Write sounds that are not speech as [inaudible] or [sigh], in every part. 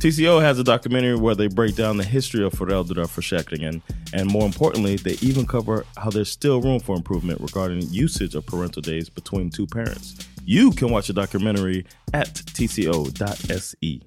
TCO has a documentary where they break down the history of föräldraförsäkringen and more importantly, they even cover how there's still room for improvement regarding usage of parental days between two parents. You can watch the documentary at tco.se.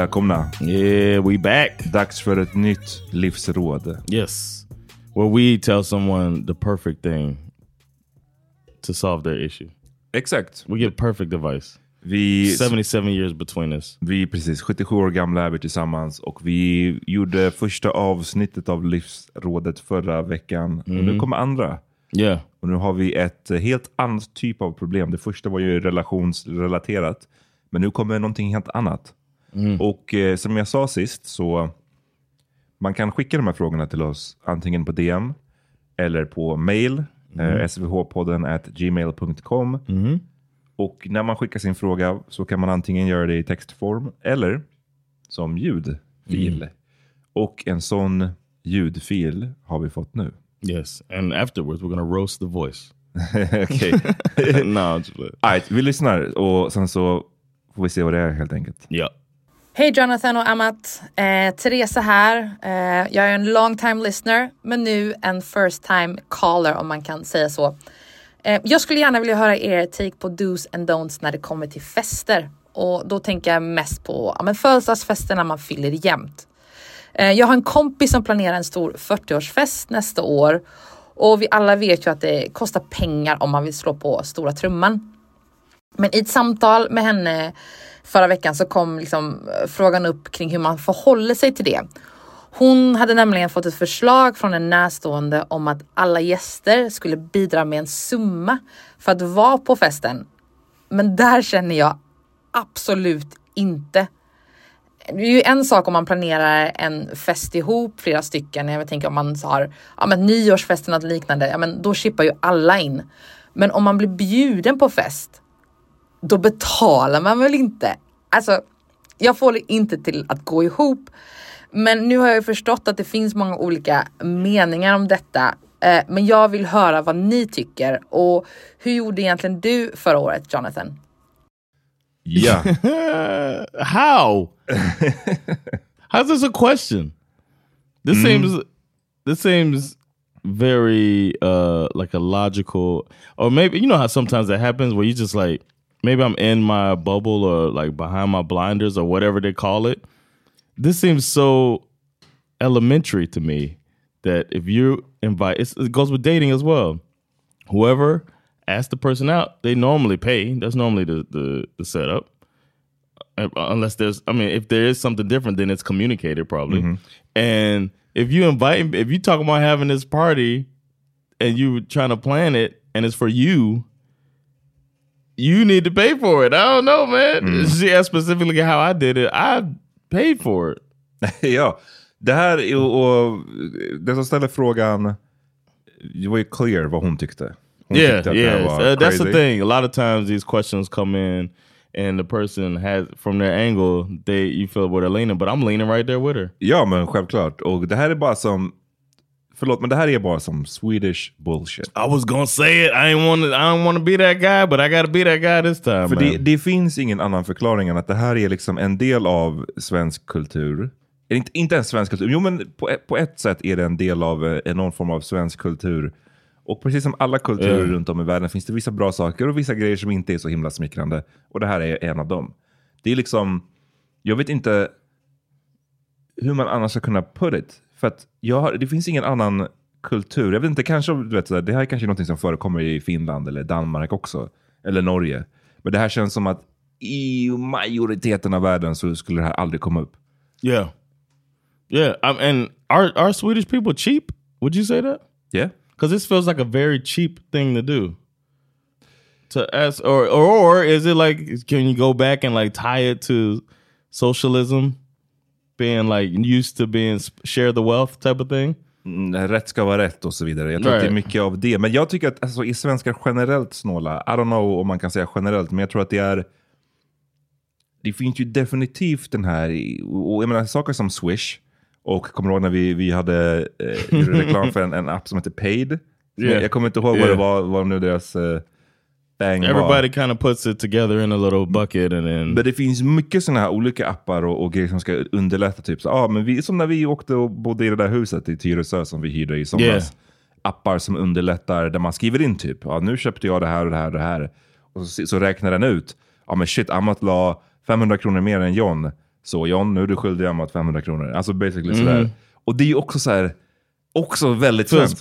Välkomna. Yeah, we back. Dags för ett nytt livsråd. Yes. Where we tell someone the perfect thing to solve their issue. Exakt. We get perfect advice. Vi, 77 years between us. vi är precis 77 år gamla vi tillsammans och vi gjorde första avsnittet av livsrådet förra veckan. Och nu kommer andra. Yeah. Och nu har vi ett helt annat typ av problem. Det första var ju relationsrelaterat. Men nu kommer någonting helt annat. Och eh, som jag sa sist så man kan skicka de här frågorna till oss antingen på DM eller på mail. Eh, svhpodden at gmail.com. Och när man skickar sin fråga så kan man antingen göra det i textform eller som ljudfil. Och en sån ljudfil har vi fått nu. Yes. And afterwards, we're to roast the voice. [laughs] Okej. [laughs] no, just. Alright, vi lyssnar och sen så får vi se vad det är helt enkelt. Yeah. Hej Jonathan och Amat. Eh, Teresa här. Eh, jag är en long time listener men nu en first time caller om man kan säga så. Eh, jag skulle gärna vilja höra er take på dos and don'ts när det kommer till fester. Och då tänker jag mest på ja, födelsedagsfester när man fyller jämnt. Eh, jag har en kompis som planerar en stor 40-årsfest nästa år och vi alla vet ju att det kostar pengar om man vill slå på stora trumman. Men i ett samtal med henne förra veckan så kom liksom eh, frågan upp kring hur man förhåller sig till det. Hon hade nämligen fått ett förslag från en närstående om att alla gäster skulle bidra med en summa för att vara på festen. Men där känner jag absolut inte. Det är ju en sak om man planerar en fest ihop, flera stycken. Jag tänker om man har ja, men nyårsfest eller något liknande, ja, men då chippar ju alla in. Men om man blir bjuden på fest, då betalar man väl inte? Alltså, jag får det inte till att gå ihop. Men nu har jag förstått att det finns många olika meningar om detta. Eh, men jag vill höra vad ni tycker och hur gjorde egentligen du förra året, Jonathan? Ja. [laughs] How? [laughs] How's this a question? This Mm. seems this seems very uh like a logical or maybe you know how sometimes that happens where you just like maybe I'm in my bubble or like behind my blinders or whatever they call it. This seems so elementary to me that if you invite it's, it goes with dating as well. Whoever asks the person out, they normally pay. That's normally the the, the setup. Uh, unless there's i mean if there is something different then it's communicated probably and if you invite if you talk about having this party and you trying to plan it and it's for you you need to pay for it. I don't know man. She asked specifically how i did it. I paid for it. [laughs] Ja, det här är, och, och den som ställer frågan, det var ju clear vad hon tyckte. Hon yeah tyckte det yeah. Uh, that's the thing. A lot of times these questions come in and the person has from their angle they you feel where they're leaning but i'm leaning right there with her. Ja, men självklart. Och det här är bara som, förlåt, men det här är bara som Swedish bullshit. I was gonna say it. I ain't want to. I don't want to be that guy, but I got to be that guy this time. För det, det finns ingen annan förklaring än att det här är liksom en del av svensk kultur. Eller Inte, inte ens svensk kultur, jo men på, på ett sätt är det en del av eh, en någon form av svensk kultur. Och precis som alla kulturer Ja. runt om i världen finns det vissa bra saker och vissa grejer som inte är så himla smickrande. Och det här är en av dem. Det är liksom, jag vet inte hur man annars ska kunna put it. För att jag har, det finns ingen annan kultur. Jag vet inte, kanske, du vet, det här är kanske något som förekommer i Finland eller Danmark också. Eller Norge. Men det här känns som att i majoriteten av världen så skulle det här aldrig komma upp. yeah, yeah. I'm, and are are Swedish people cheap? Would you say that? Yeah? Because this feels like a very cheap thing to do. To ask, or, or or is it like can you go back and like tie it to socialism, being like used to being share the wealth type of thing? Mm, rätt ska vara rätt och så vidare. Jag tror att det är Right. mycket av det. Men jag tycker att alltså, är svenskar generellt snåla? I don't know om man kan säga generellt, men jag tror att det är... Det finns ju definitivt den här, och jag menar saker som Swish, och kommer du ihåg när vi, vi hade eh, reklam för en, en app som heter Paid? Yeah. [laughs] Jag kommer inte ihåg vad Yeah. det var, vad nu deras eh, var. Everybody kind of puts it together in a little bucket, and then Men det finns mycket sådana här olika appar och, och grejer som ska underlätta. Typ så, ah, men vi, som när vi åkte och bodde i det där huset i Tyresö som vi hyrde i somras. Yeah. Appar som underlättar där man skriver in typ, ah, nu köpte jag det här och det här och det här. Och så, så räknar den ut, ja ah, men shit, Amat la 500 kronor mer än John. Så John, nu är du skyldig Amat 500 kronor. Alltså basically sådär. Och det är ju också så här, också väldigt svenskt.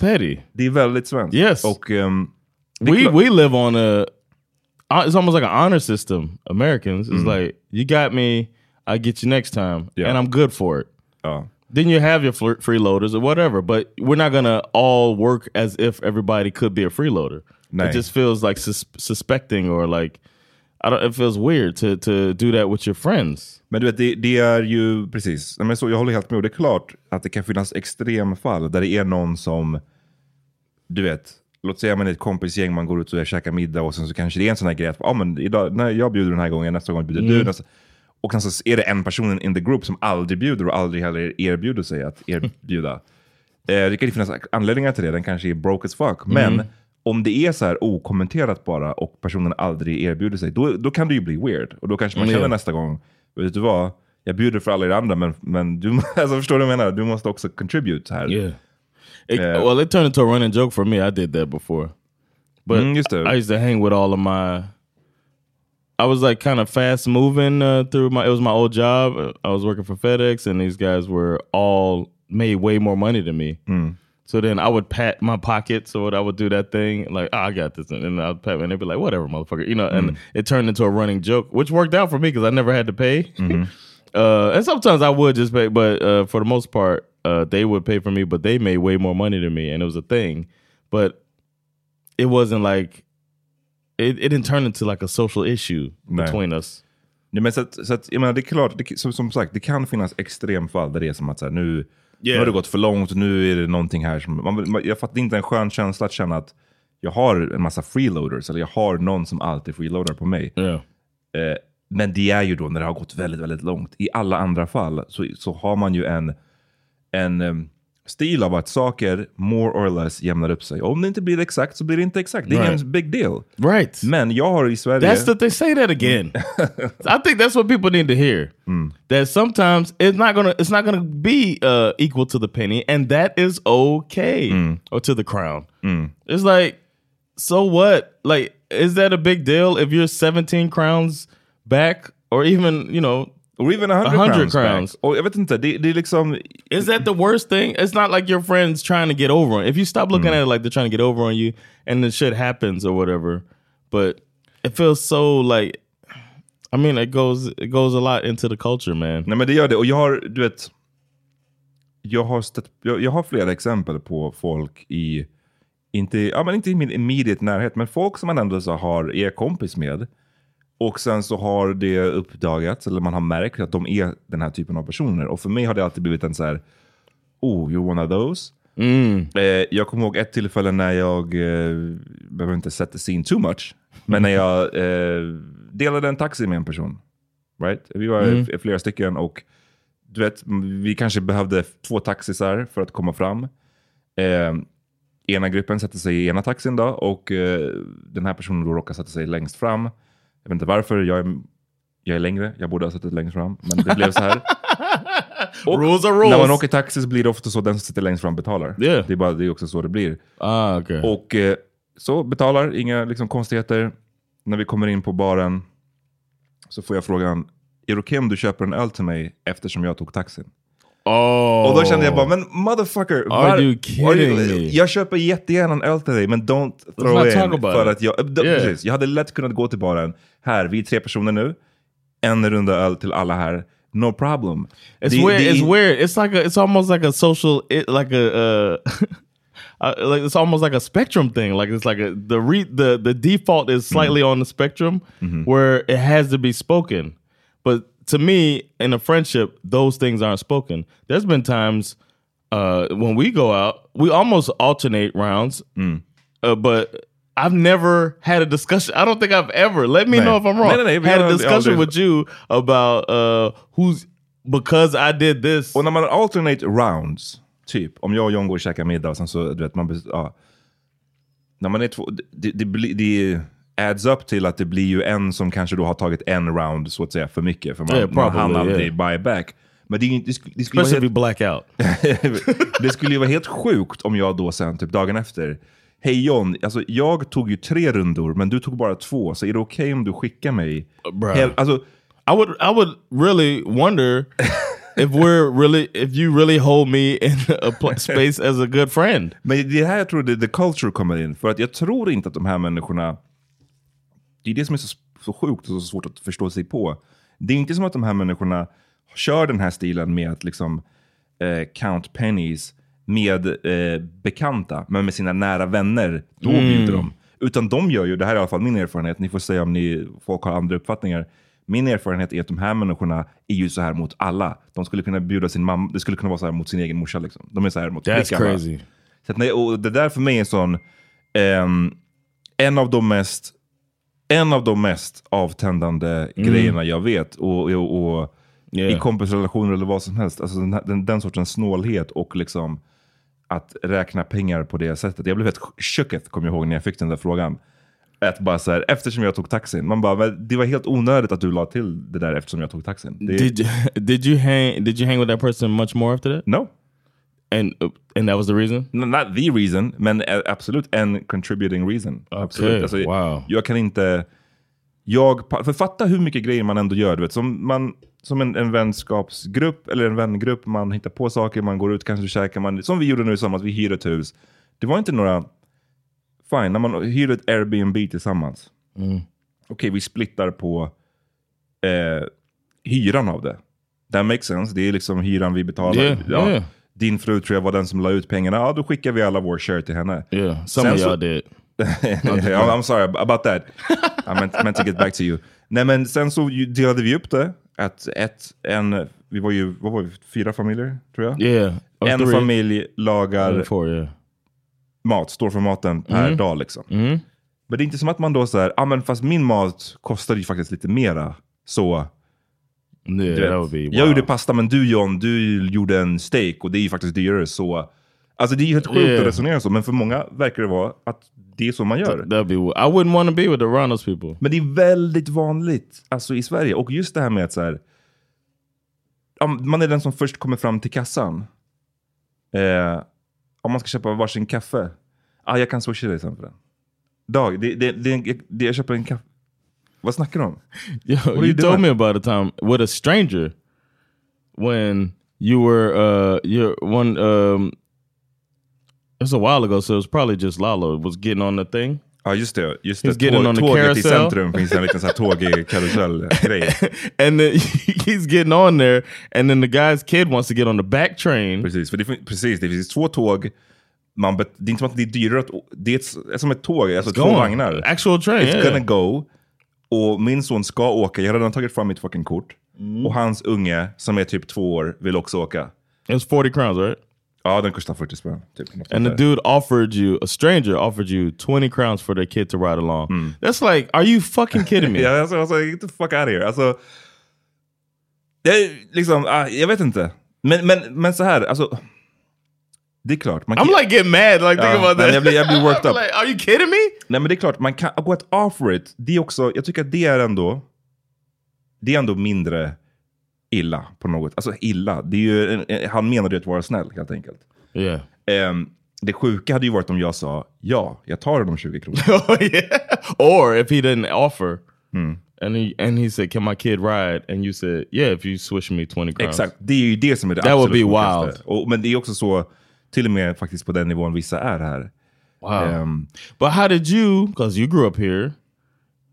Det är väldigt svenskt. Yes. Och är we klart- we live on a uh, it's almost like an honor system americans it's like you got me i get you next time Yeah. and i'm good for it ja. then you have your fl- freeloaders or whatever but we're not gonna all work as if everybody could be a freeloader Nice. it just feels like sus- suspecting or like I don't, it feels weird to to do that with your friends Men du vet, det, det är ju precis. Men så, jag håller helt med. Och det är klart att det kan finnas extremfall där det är någon som, du vet, låt säga man är ett kompisgäng, man går ut och käkar middag och sen så kanske det är en sån här grej att ah, men idag, nej, jag bjuder den här gången, nästa gång bjuder du. Nästa, och sen så är det en person in the group som aldrig bjuder och aldrig heller erbjuder sig att erbjuda. [laughs] eh, det kan ju finnas anledningar till det, den kanske är broke as fuck. Men om det är så här okommenterat bara och personen aldrig erbjuder sig, då, då kan det ju bli weird. Och då kanske man Mm, känner nästa gång, vet du vad? jag bjuder för alla er andra, men, men du, [laughs] alltså, förstår du vad jag menar? Du måste också contribute här. Yeah. It, Yeah. Well, it turned into a running joke for me. I did that before. But Mm, just det. I used to hang with all of my. I was like kind of fast moving uh, through my. It was my old job. Uh, I was working for FedEx, and these guys were all made way more money than me. So then I would pat my pockets, or I would do that thing like, oh, I got this, and I'd pat, and they'd be like, whatever, motherfucker, you know. And it turned into a running joke, which worked out for me because I never had to pay. [laughs] uh, and sometimes I would just pay, but uh, for the most part, uh, they would pay for me. But they made way more money than me, and it was a thing. But it wasn't like it, it didn't turn into like a social issue Nej. between us. Nej, men så att, så att, jag menar, det är klart, det, som, som sagt, det kan finnas extremfall där det är som att så här, nu, nu Yeah. har det gått för långt, nu är det någonting här som... Man, jag fattar inte en skön känsla att känna att jag har en massa freeloaders, eller jag har någon som alltid freeloadar på mig. Yeah. Eh, men det är ju då när det har gått väldigt, väldigt långt. I alla andra fall så, så har man ju en, en em, stil av att saker more or less jämnar upp sig. Om det inte blir exakt så blir det inte exakt. Det är Right. ingen big deal. Right. Men jag har i Sverige... That's the they say that again. [laughs] I think that's what people need to hear. That sometimes it's not gonna it's not gonna be uh, equal to the penny, and that is okay, or to the crown. It's like, so what? Like, is that a big deal if you're 17 crowns back, or even you know? Or even 100, 100 crowns. crowns. Och jag vet inte, det, det är liksom... Is that the worst thing? It's not like your friends trying to get over on. If you stop looking at it like they're trying to get over on you, and the shit happens or whatever, but it feels so like. I mean, it goes it goes a lot into the culture, man. Nej men det gör det. Och jag har, du vet... Jag har, stött, jag, jag har flera exempel på folk i... Inte, ja, men inte i min immediate närhet, men folk som man ändå så har, är kompis med. Och sen så har det uppdagats, eller man har märkt att de är den här typen av personer. Och för mig har det alltid blivit en så här... Oh, you're one of those. Eh, jag kommer ihåg ett tillfälle när jag, eh, behöver inte sätta scene too much, men när jag eh, delade en taxi med en person. Right? Vi var f- flera stycken och du vet, vi kanske behövde två taxisar för att komma fram. Eh, ena gruppen sätter sig i ena taxin då och eh, den här personen då råkar sätta sig längst fram. Jag vet inte varför, jag är, jag är längre, jag borde ha suttit längst fram, men det blev så här. [laughs] Och Rules are rules. När man åker taxi så blir det ofta så att den som sitter längst fram betalar. Yeah. Det, är bara, det är också så det blir. Ah, okay. Och eh, så betalar, inga liksom, konstigheter. När vi kommer in på baren så får jag frågan, är det okej om du köper en öl till mig eftersom jag tog taxin? Oh, Och då kände jag bara, men motherfucker. Are you kidding me? Jag köper jättegärna en öl till dig, men don't throw in. För it. att jag, d- Yeah. precis, jag hade lätt kunnat gå till baren. Här, vi är tre personer nu. En runda öl till alla här. No problem. It's Det- weird. det- it's weird. It's like a, it's almost like a social, it, like a, uh, [laughs] uh, like it's almost like a spectrum thing. Like it's like a the re, the the default is slightly on the spectrum where it has to be spoken, but to me in a friendship, those things aren't spoken. There's been times uh, when we go out, we almost alternate rounds, uh, but. I've never had a discussion. I don't think I've ever. Let me Nej. know if I'm wrong. Nej, nej, vi had a discussion with you about uh, who's because I did this. Och när man alternate rounds, typ om jag och John går och käkar middag sen så, du vet, man, ja. När man är två, det, det, blir- det adds up till att det blir ju en som kanske då har tagit en round så att säga för mycket. För man, Yeah, man hann aldrig yeah. buy back. Men det, det, skulle- det, skulle Especially helt, [laughs] det skulle ju vara helt sjukt om jag då sen, typ dagen efter, Hej John, alltså jag tog ju tre rundor men du tog bara två, så är det okej om du skickar mig? bruh. Hel- alltså, I would I would really wonder [laughs] if we're really if you really hold me in a space as a good friend. Men det är här jag tror det, the culture kommer in. För att jag tror inte att de här människorna... Det är det som är så, så sjukt och så svårt att förstå sig på. Det är inte som att de här människorna kör den här stilen med att liksom eh, count pennies med eh, bekanta, men med sina nära vänner, då bjuder de. Utan de gör ju, det här är i alla fall min erfarenhet, ni får säga om ni, folk har andra uppfattningar. Min erfarenhet är att de här människorna är ju så här mot alla. De skulle kunna bjuda sin mamma, det skulle kunna vara så här mot sin egen morsa. Liksom. De är så här mot That's crazy. Så att, nej, och det där för mig är en sån, ehm, en av de mest en av de mest avtändande grejerna jag vet. Och, och, och Yeah. I kompisrelationer eller vad som helst. Alltså den, den, den sortens snålhet och liksom att räkna pengar på det sättet. Jag blev helt shooketh, kommer jag ihåg, när jag fick den där frågan. Att bara så här, eftersom jag tog taxin. Man bara, det var helt onödigt att du la till det där eftersom jag tog taxin. Det, Did you, [laughs] did you hang did you hang with that person much more after that? No. And and that was the reason? No, Not the reason, men absolut en contributing reason. Absolut. Alltså, wow. Jag kan inte... Jag, för fatta hur mycket grejer man ändå gör. Du vet, som man, som en, en vänskapsgrupp eller en vängrupp, man hittar på saker, man går ut, kanske käkar, man, som vi gjorde nu i somras, vi hyrde ett hus. Det var inte några... Fine, när man hyr ett Airbnb tillsammans. Okej, vi splittar på eh, hyran av det. That makes sense. Det är liksom hyran vi betalar. Yeah, ja. yeah. Din fru tror jag var den som la ut pengarna. Ja, då skickar vi alla vår share till henne. Yeah. Some of så- y'all did. I'm, I'm sorry about that. I meant, meant to get back to you. Nej men sen så delade vi upp det. Att ett, en, vi var ju, vad var vi, fyra familjer tror jag. Yeah. En three. familj lagar four, yeah. mat, står för maten per dag liksom. Men det är inte som att man då säger, ja ah, men fast min mat kostar ju faktiskt lite mera. Så Yeah, du vet, be jag wild. gjorde pasta men du John, du gjorde en steak och det är ju faktiskt dyrare så. Alltså det är ju helt sjukt Yeah. att resonera så, men för många verkar det vara att det är så man gör. That'd be. I wouldn't want to be with around those people. Men det är väldigt vanligt alltså, i Sverige. Och just det här med att så här, man är den som först kommer fram till kassan. Eh, om man ska köpa varsin kaffe. Ah, jag kan swisha dig sen för den. Dag, det, det, det, det, jag köper en kaffe. Vad snackar du om? Yo, you you told me about a time with a stranger when you were uh you're one um it's a while ago, so it was probably just Lalo was getting on the thing. Ja, just det. Just He's det. getting on the tåget i carousel. centrum finns en liten [laughs] tågkarusell-grej. [laughs] and then [laughs] he's getting on there, and then the guy's kid wants to get on the back train. Precis, för det, precis, det finns två tåg. Man det är inte som att det är dyrare att... Det är, ett, som ett tåg, alltså två Going. vagnar. Actual train, It's yeah. gonna go. Och min son ska åka. Jag har redan tagit fram mitt fucking kort. Mm. Och hans unge, som är typ två år, vill också åka. It's 40 crowns, right? Ja, den kostar 40 spänn. Typ, And the dude offered you, a stranger offered you 20 crowns for their kid to ride along. Mm. That's like, are you fucking kidding me? [laughs] Ja, alltså, alltså, get the fuck out of here. Alltså, jag, liksom, ah, jag vet inte. Men, men, men så här, alltså. Det är klart. Man I'm kan- like getting mad, like Ja, about that. jag blir- jag blir worked [laughs] up. like, are you kidding me? Nej men det är klart, man kan gå ett offer it. Det är också, jag tycker att det är ändå, det är ändå mindre illa på något. Alltså illa, det är ju, han menade ju att vara snäll helt enkelt. Yeah. Ehm, det sjuka hade ju varit om jag sa, ja, jag tar de 20 kronor. [laughs] oh yeah. Or if he didn't offer, Hmm. and he and he said, "Can my kid ride?" and you said, "Yeah, if you swish me 20 crowns." Exakt, det är ju det som är det That would absolut be sjukaste. wild. Och, men det är också så, till och med faktiskt på den nivån vissa är här. Wow. Ehm, But how did you? Because you grew up here.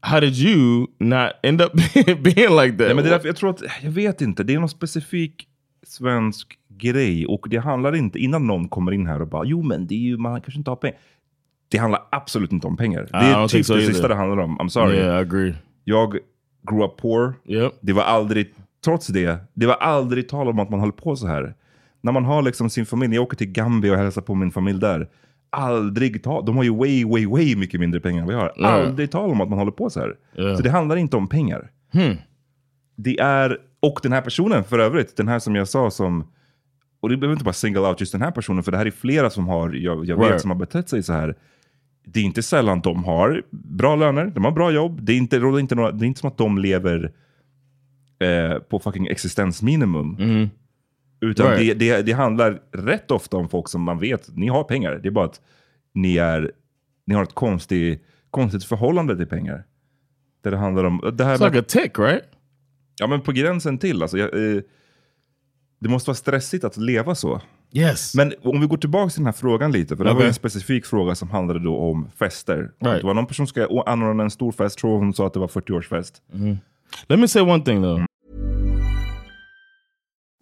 How did you not end up [laughs] being like that? Nej, men det är därför jag tror att, jag vet inte, det är någon specifik svensk grej och det handlar inte, innan någon kommer in här och bara, jo men det är ju, man kanske inte har pengar. Det handlar absolut inte om pengar. Det är think typ so det sista det handlar om. I'm sorry. Yeah, I agree. Jag grew up poor. Yep. Det var aldrig, trots det, det var aldrig tal om att man höll på så här. När man har liksom sin familj, jag åker till Gambia och hälsar på min familj där. Aldrig tal, de har ju way, way, way mycket mindre pengar än vi har. Aldrig tal om att man håller på så här. Ja. Så det handlar inte om pengar. Det är, och den här personen för övrigt, den här som jag sa som, och det behöver inte bara single out just den här personen, för det här är flera som har, jag, jag vet, som har betett sig så här. Det är inte sällan de har bra löner, de har bra jobb. Det är inte, råder inte, några, det är inte som att de lever eh, på fucking existensminimum. Utan Mm-hmm. Right. det, det, det handlar rätt ofta om folk som man vet, ni har pengar. Det är bara att ni, är, ni har ett konstigt, konstigt förhållande till pengar. Där det handlar om... Det här It's like a tick, right? Ja, men på gränsen till. Alltså, jag, eh, det måste vara stressigt att leva så. Yes. Men om vi går tillbaka till den här frågan lite, för det här var en specifik fråga som handlade då om fester. Right. Det var någon person som ska anordna en stor fest, tror hon sa att det var 40-årsfest. Let me say one thing though.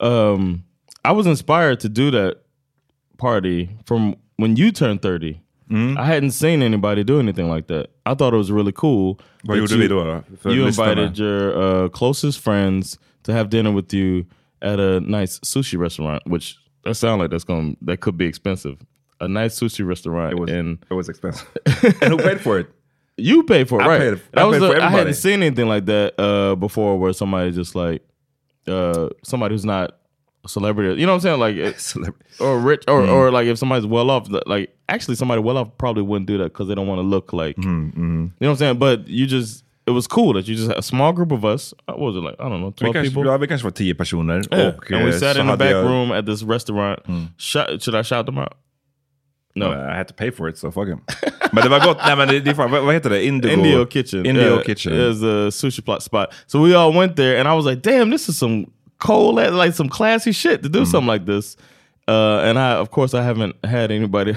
Um, I was inspired to do that party from when you turned 30. I hadn't seen anybody do anything like that. I thought it was really cool. Gjorde you, då? För You invited your uh, closest friends to have dinner with you at a nice sushi restaurant, which that sounds like that's going that could be expensive. A nice sushi restaurant It was, in it was expensive. [laughs] and who paid for it? You paid for it, I right? paid- I paid for the- I hadn't seen anything like that uh, before, where somebody just like uh, somebody who's not a celebrity. You know what I'm saying? Like, [laughs] it- Celebrity. or rich, or Mm. or like if somebody's well off, like actually somebody well off probably wouldn't do that because they don't want to look like Mm-hmm, you know what I'm saying. But you just it was cool that you just had a small group of us. uh, What was it like? I don't know, Vi twelve kanske, people. ja, vi kanske var tio personer. Yeah. Och, and we sat in the back jag- room at this restaurant. Shout, should I shout them out? No. I had to pay for it, so fuck him. [laughs] men det var gott. Nej, men det, det vad, heter det? Indigo, Indio Kitchen. Indio Yeah, Kitchen. Is a sushi plot spot. So we all went there, and I was like, "Damn, this is some cold, like some classy shit to do something like this." Uh, and I, of course, I haven't had anybody [laughs]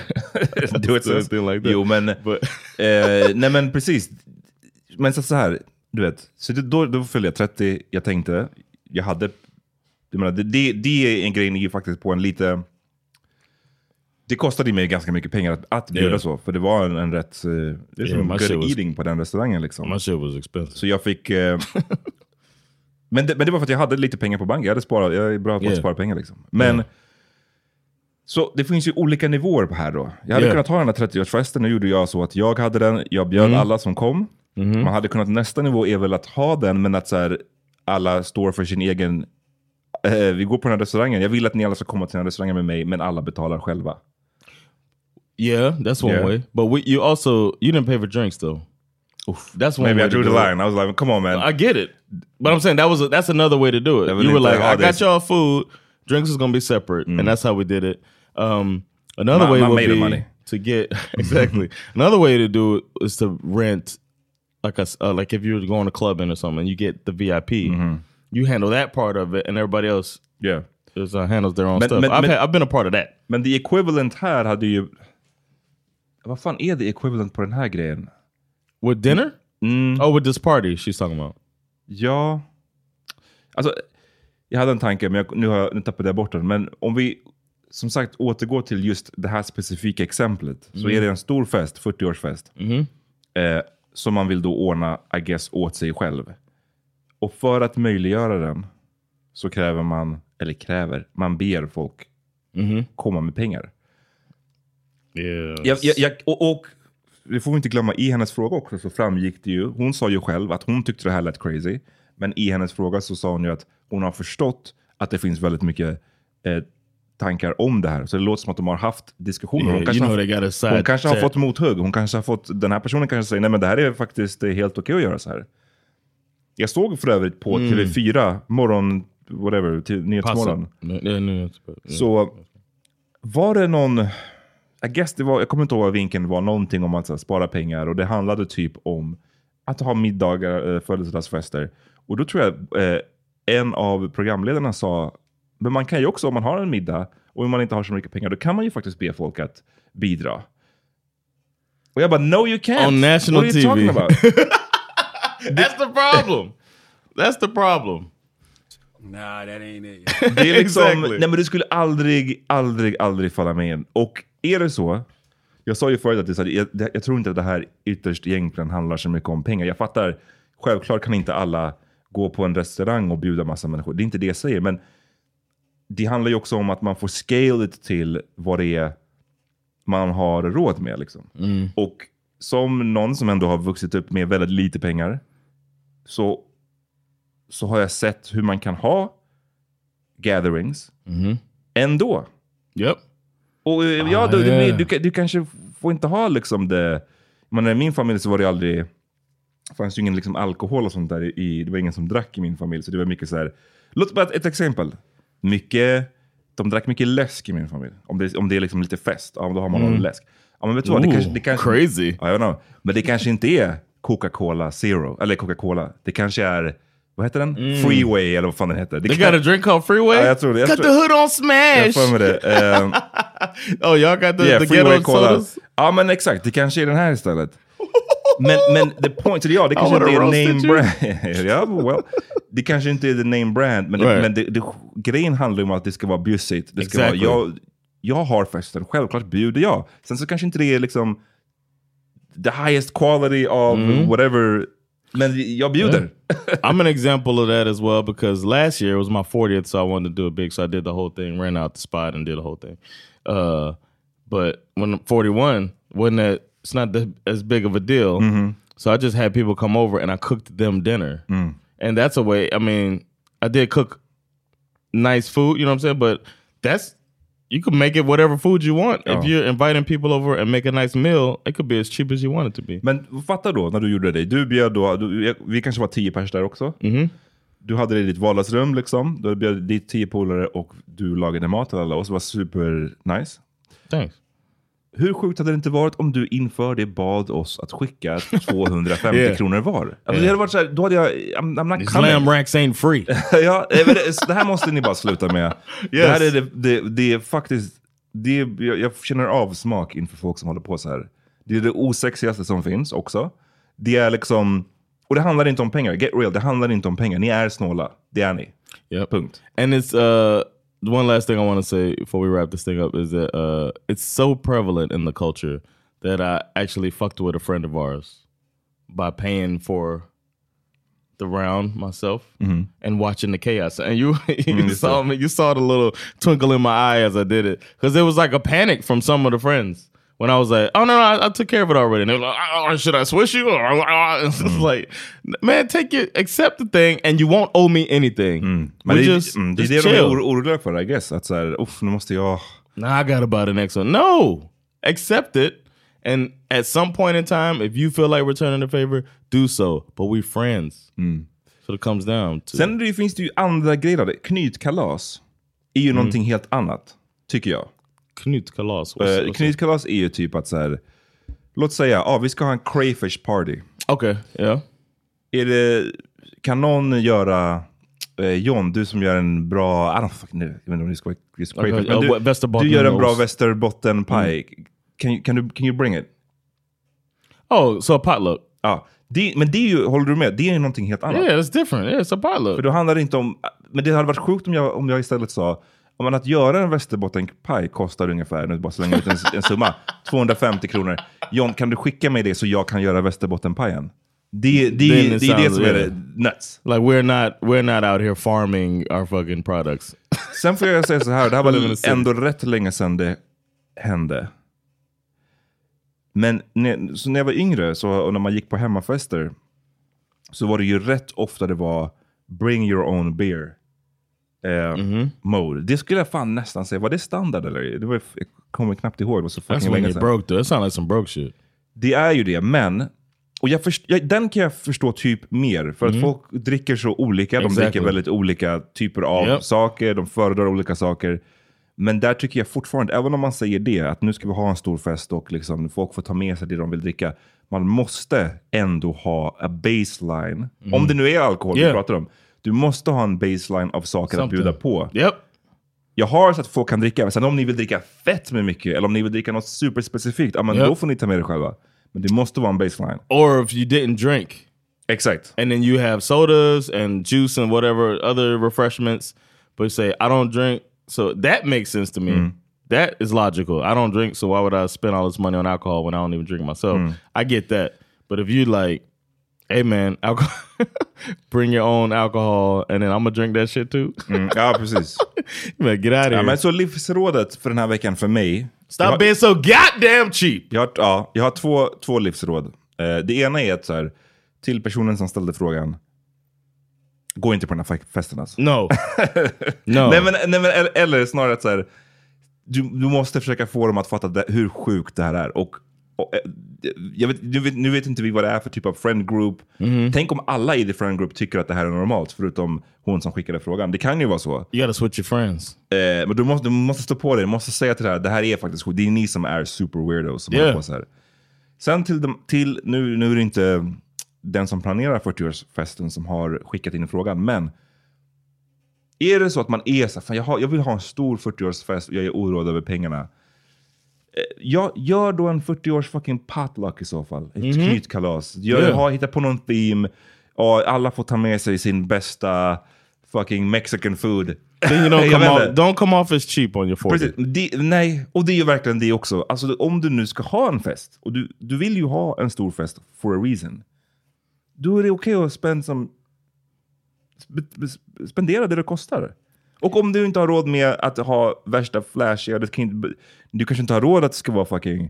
[laughs] Do it anything like that. Jo, men, eh, nej men precis. Men så, så här, du vet. Så det, då, då fyllde jag 30. Jag tänkte, jag hade, jag menar, det, det, det är en grej ju faktiskt på en lite, det kostade mig ganska mycket pengar att, att bjuda Yeah. så. För det var en, en rätt, det är Yeah, good shit was- eating på den restaurangen liksom. My shit was expensive. Så jag fick... Eh, [laughs] men, det, men det var för att jag hade lite pengar på banken. Jag, hade sparat, jag är bra på att Yeah. spara pengar. Liksom. Men... Så det finns ju olika nivåer på här då. Jag hade kunnat ha den här 30-årsfesten, nu gjorde jag så att jag hade den, jag bjöd Mm. alla som kom. Mm-hmm. Man hade kunnat, nästa nivå är väl att ha den, men att så här, alla står för sin egen... Eh, vi går på den här restaurangen, jag vill att ni alla ska komma till den här restaurangen med mig, men alla betalar själva. Yeah, that's one Yeah. way. But we, you also you didn't pay for drinks though. That's one Maybe way I to drew the do it. line. I was like, come on man. I get it, but I'm saying that was a, that's another way to do it. You were like, I got y'all food, drinks is gonna be separate, and that's how we did it. Um, another Ma- way ma would made be money. to get [laughs] exactly. another way to do it is to rent, like a s- uh, like if you were going to clubbing or something, you get the VIP. You handle that part of it, and everybody else Yeah. is, uh, handles their own stuff. I've, had, I've been a part of that. Men the equivalent här hade ju... Vad fan är the equivalent på den här grejen? With dinner? Mm. Oh, with this party she's talking about. Ja... Alltså, jag hade en tanke, men jag, nu, har nu tappade jag bort den. Men om vi som sagt återgår till just det här specifika exemplet. Så är det en stor fest, 40-årsfest. Eh, som man vill då ordna, I guess, åt sig själv. Och för att möjliggöra den så kräver man, eller kräver, man ber folk komma med pengar. Jag, jag, jag, och, och det får vi inte glömma, i hennes fråga också så framgick det ju, hon sa ju själv att hon tyckte det här lät crazy. Men i hennes fråga så sa hon ju att hon har förstått att det finns väldigt mycket eh, tankar om det här. Så det låter som att de har haft diskussioner. Hon kanske, you know har, hon kanske har fått mothugg. Hon kanske har fått, den här personen kanske säger nej men det här är faktiskt det är helt okej att göra så här. Jag såg för övrigt på Mm. TV4, morgon, whatever, till Nyhetsmorgon. Så var det någon, I guess det var, jag kommer inte ihåg vad vinkeln var, någonting om att här, spara pengar och det handlade typ om att ha middagar, eh, födelsedagsfester. Och då tror jag eh, en av programledarna sa, men man kan ju också om man har en middag och om man inte har så mycket pengar, då kan man ju faktiskt be folk att bidra. Och jag bara, no you can't! On national What are you TV. talking about? [laughs] That's the problem. That's the problem. Nah, that ain't it. Det är liksom, Exactly. nej men det skulle aldrig, aldrig, aldrig falla mig in. Och är det så, jag sa ju förut att det, är så här, jag, det- jag tror inte att det här ytterst egentligen handlar så mycket om pengar. Jag fattar, självklart kan inte alla gå på en restaurang och bjuda massa människor. Det är inte det jag säger, men det handlar ju också om att man får scale it till vad det är man har råd med. Liksom. Och som någon som ändå har vuxit upp med väldigt lite pengar, så, så har jag sett hur man kan ha gatherings ändå. Yep. Och eh, ja, du, du, du, du kanske får inte ha liksom det... Men i min familj så var det aldrig... Det fanns ju ingen liksom alkohol och sånt där. I, det var ingen som drack i min familj. Så det var mycket så här... Låt bara ett, ett exempel. Mycket... De drack mycket läsk i min familj. Om det, om det är liksom lite fest, ja, då har man någon läsk. Ja, men vet du vad? Det kanske, det kanske, crazy. Ja, jag know. Men det kanske inte är Coca-Cola Zero. Eller Coca-Cola. Det kanske är... Vad heter den? Freeway eller vad fan den heter. Det They kan- got a drink called Freeway? Ja, jag tror det. Jag got tror- the hood on Jag smash! mig det. [laughs] Ehm, [laughs] oh, y'all got the, Yeah, the freeway ghetto cola. sodas? Ja men exakt, det kanske är den här istället. [laughs] Men, men the point, ja, det kanske inte är name you. brand. ja, well, det kanske inte är the name brand, men, det, Right. men det, det, grejen handlar om att det ska vara bjussigt. Det ska Exactly. vara, jag, jag har festen, självklart bjuder jag. Sen så kanske inte det är liksom the highest quality of Mm. whatever, men jag bjuder. I'm an example of that as well because last year it was my 40th, so I wanted to do it big. So I did the whole thing, ran out the spot and did the whole thing. Uh, but when I'm 41, wasn't that it's not that, as big of a deal. So I just had people come over and I cooked them dinner. And that's a way, I mean, I did cook nice food, you know what I'm saying? But that's you can make it whatever food you want. If Ja. you're inviting people over and make a nice meal, it could be as cheap as you want it to be. Men fatta då när du gjorde det. Du bjöd då, du, vi kanske var tio pers där också. Du hade det i ditt vardagsrum liksom. Du bjöd dit tio polare och du lagade mat till alla oss. Det var super nice. Thanks. Hur sjukt hade det inte varit om du inför det bad oss att skicka 250 [laughs] Yeah. kronor var? Alltså, det hade varit så här, då hade jag... I'm, I'm not lamb racks ain't free. [laughs] ja, eh, men det, det här måste ni bara sluta med. Det här är det, det, det är faktiskt... Det är, jag, jag känner avsmak inför folk som håller på så här. Det är det osexigaste som finns också. Det är liksom... Och det handlar inte om pengar. Get real, det handlar inte om pengar. Ni är snåla. Det är ni. Yep. Punkt. And it's uh one last thing I want to say before we wrap this thing up is that uh it's so prevalent in the culture that I actually fucked with a friend of ours by paying for the round myself and watching the chaos. And you [laughs] you it's saw me, you saw the little twinkle in my eye as I did it because it was like a panic from some of the friends. When I was like, "Oh no, no I, I took care of it already," and they were like, oh, "Should I swish you?" [laughs] It's just like, man, take it, accept the thing, and you won't owe me anything. Men We det, just, mm, det är det de är oroliga för, I guess. Att så här, uff, nu måste jag... Now I gotta buy the next one. No, accept it, and at some point in time, if you feel like returning the favor, do so. But we friends, so it comes down to Sen det, finns det ju andra grejer. Knytkalas är ju någonting helt annat, tycker jag. Knut Kalas. What's- Uh, knytkalas är ju typ att så här, låt säga, ah, vi ska ha en crayfish party. it? Okay, yeah. Är det, kan någon göra, eh, John, du som gör en bra, I don't fucking know, jag vet inte om det ska vara crayfish, Okay, men du, du gör en bra västerbottenpaj. Can, you- can, du, can you bring it? Oh, so a potluck. Ja, det, men det är ju, håller du med? Det är ju någonting helt annat. Yeah, it's different. Yeah, it's a potluck. För då handlar det inte om... Men det hade varit sjukt om jag, om jag istället sa om man att göra en västerbottenpaj kostar ungefär, nu bara slänga ut en, en summa, [laughs] 250 kronor. John, kan du skicka mig det så jag kan göra västerbottenpajen? Det, det, det, det är det som är det nuts. Like we're not we're not out here farming our fucking products. [laughs] Sen får jag säga så här, det här var [laughs] ändå rätt länge sedan det hände. Men när, så när jag var yngre så, och när man gick på hemmafester så var det ju rätt ofta det var bring your own beer eh, Mhm. mode. Det skulle jag fan nästan säga, var det standard eller? Det var, jag kommer knappt ihåg, det var så fucking länge sedan. broke. Though. That sounds like some broke shit. Det är ju det, men och jag först, jag, den kan jag förstå typ mer. För att folk dricker så olika. De Mhm. Exactly. dricker väldigt olika typer av Yep. saker. De föredrar olika saker. Men där tycker jag fortfarande, även om man säger det, att nu ska vi ha en stor fest och liksom folk får ta med sig det de vill dricka. Man måste ändå ha a baseline. Om det nu är alkohol Mhm. Yeah. vi pratar om. Du måste ha en baseline av saker Something. att bjuda på. Yep. Jag har så att folk kan dricka, men sen om ni vill dricka fett med mycket, eller om ni vill dricka något superspecifikt, men Yep. då får ni ta med det själva. Men det måste vara en baseline. Or if you didn't drink, Exakt. and then you have sodas and juice and whatever other refreshments, but you say I don't drink, so that makes sense to me. That is logical. I don't drink, so why would I spend all this money on alcohol when I don't even drink myself? I get that. But if you like, Hey man, alcohol. [laughs] bring your own alcohol and then I'm gonna drink that shit too. Mm, ja, precis. [laughs] Man, get out of Ja, here. men så livsrådet för den här veckan för mig. Stop har, being so goddamn cheap. jag har, ja, jag har två, två livsråd. Eh, det ena är att så här, till personen som ställde frågan. Gå inte på den här fe- festen alltså. No. [laughs] no. Nej, men, nej, men, eller, eller snarare att så här, du, du måste försöka få dem att fatta det, hur sjukt det här är. Och, jag vet, nu, vet, nu vet inte vi vad det är för typ av friend group. Mhm. Tänk om alla i the friend group tycker att det här är normalt, förutom hon som skickade frågan. Det kan ju vara så. You gotta switch your friends. Eh, men du måste, du måste stå på dig, du måste säga till det här, det här är faktiskt. Det är ni som är super weirdos som Yeah. på så här. Sen till, dem, till nu, nu är det inte den som planerar 40-årsfesten som har skickat in frågan, men är det så att man är så här, jag, har, jag vill ha en stor 40-årsfest och jag är oroad över pengarna. Eh, Jag, gör då en 40-års fucking potluck i så fall. Ett knytkalas. Gör, Yeah. ha, hitta på någon theme. Och alla får ta med sig sin bästa fucking mexican food. Then you don't come off, don't come off as cheap on your 40. Precis. Det, nej, och det är ju verkligen det också. Alltså, om du nu ska ha en fest, och du, du vill ju ha en stor fest for a reason. Då är det okej att spend som, sp- sp- spendera det det kostar. Och om du inte har råd med att ha värsta flashiga, det kan inte, du kanske inte har råd att det ska vara fucking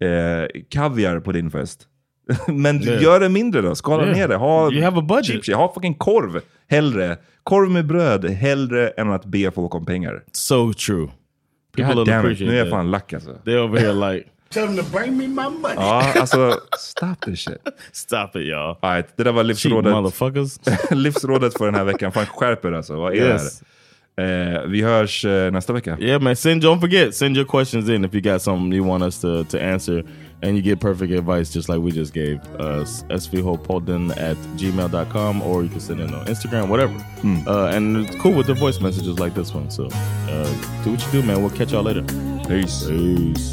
eh, kaviar på din fest. [laughs] Men Yeah. gör det mindre då, skala Yeah. ner det. Ha, You have a budget. cheap ha fucking korv hellre. Korv med bröd hellre än att be folk om pengar. So true. People God damn it, appreciate nu är jag fan lack alltså. They over here like, [laughs] Tell them to bring me my money. Ja, [laughs] alltså stop this shit. stop it y'all. All right, det där var Cheap livsrådet. motherfuckers. livsrådet för den här veckan. Fan skärp er alltså. Vad är Yes. det här? Eh, vi hörs eh, nästa vecka. Yeah, man. Send don't forget, send your questions in if you got something you want us to, to answer and you get perfect advice just like we just gave. Uh svhopodden at gmail.com or you can send it on Instagram, whatever. Uh, and it's cool with the voice messages like this one. So uh, do what you do, man. We'll catch y'all later. Peace. Peace.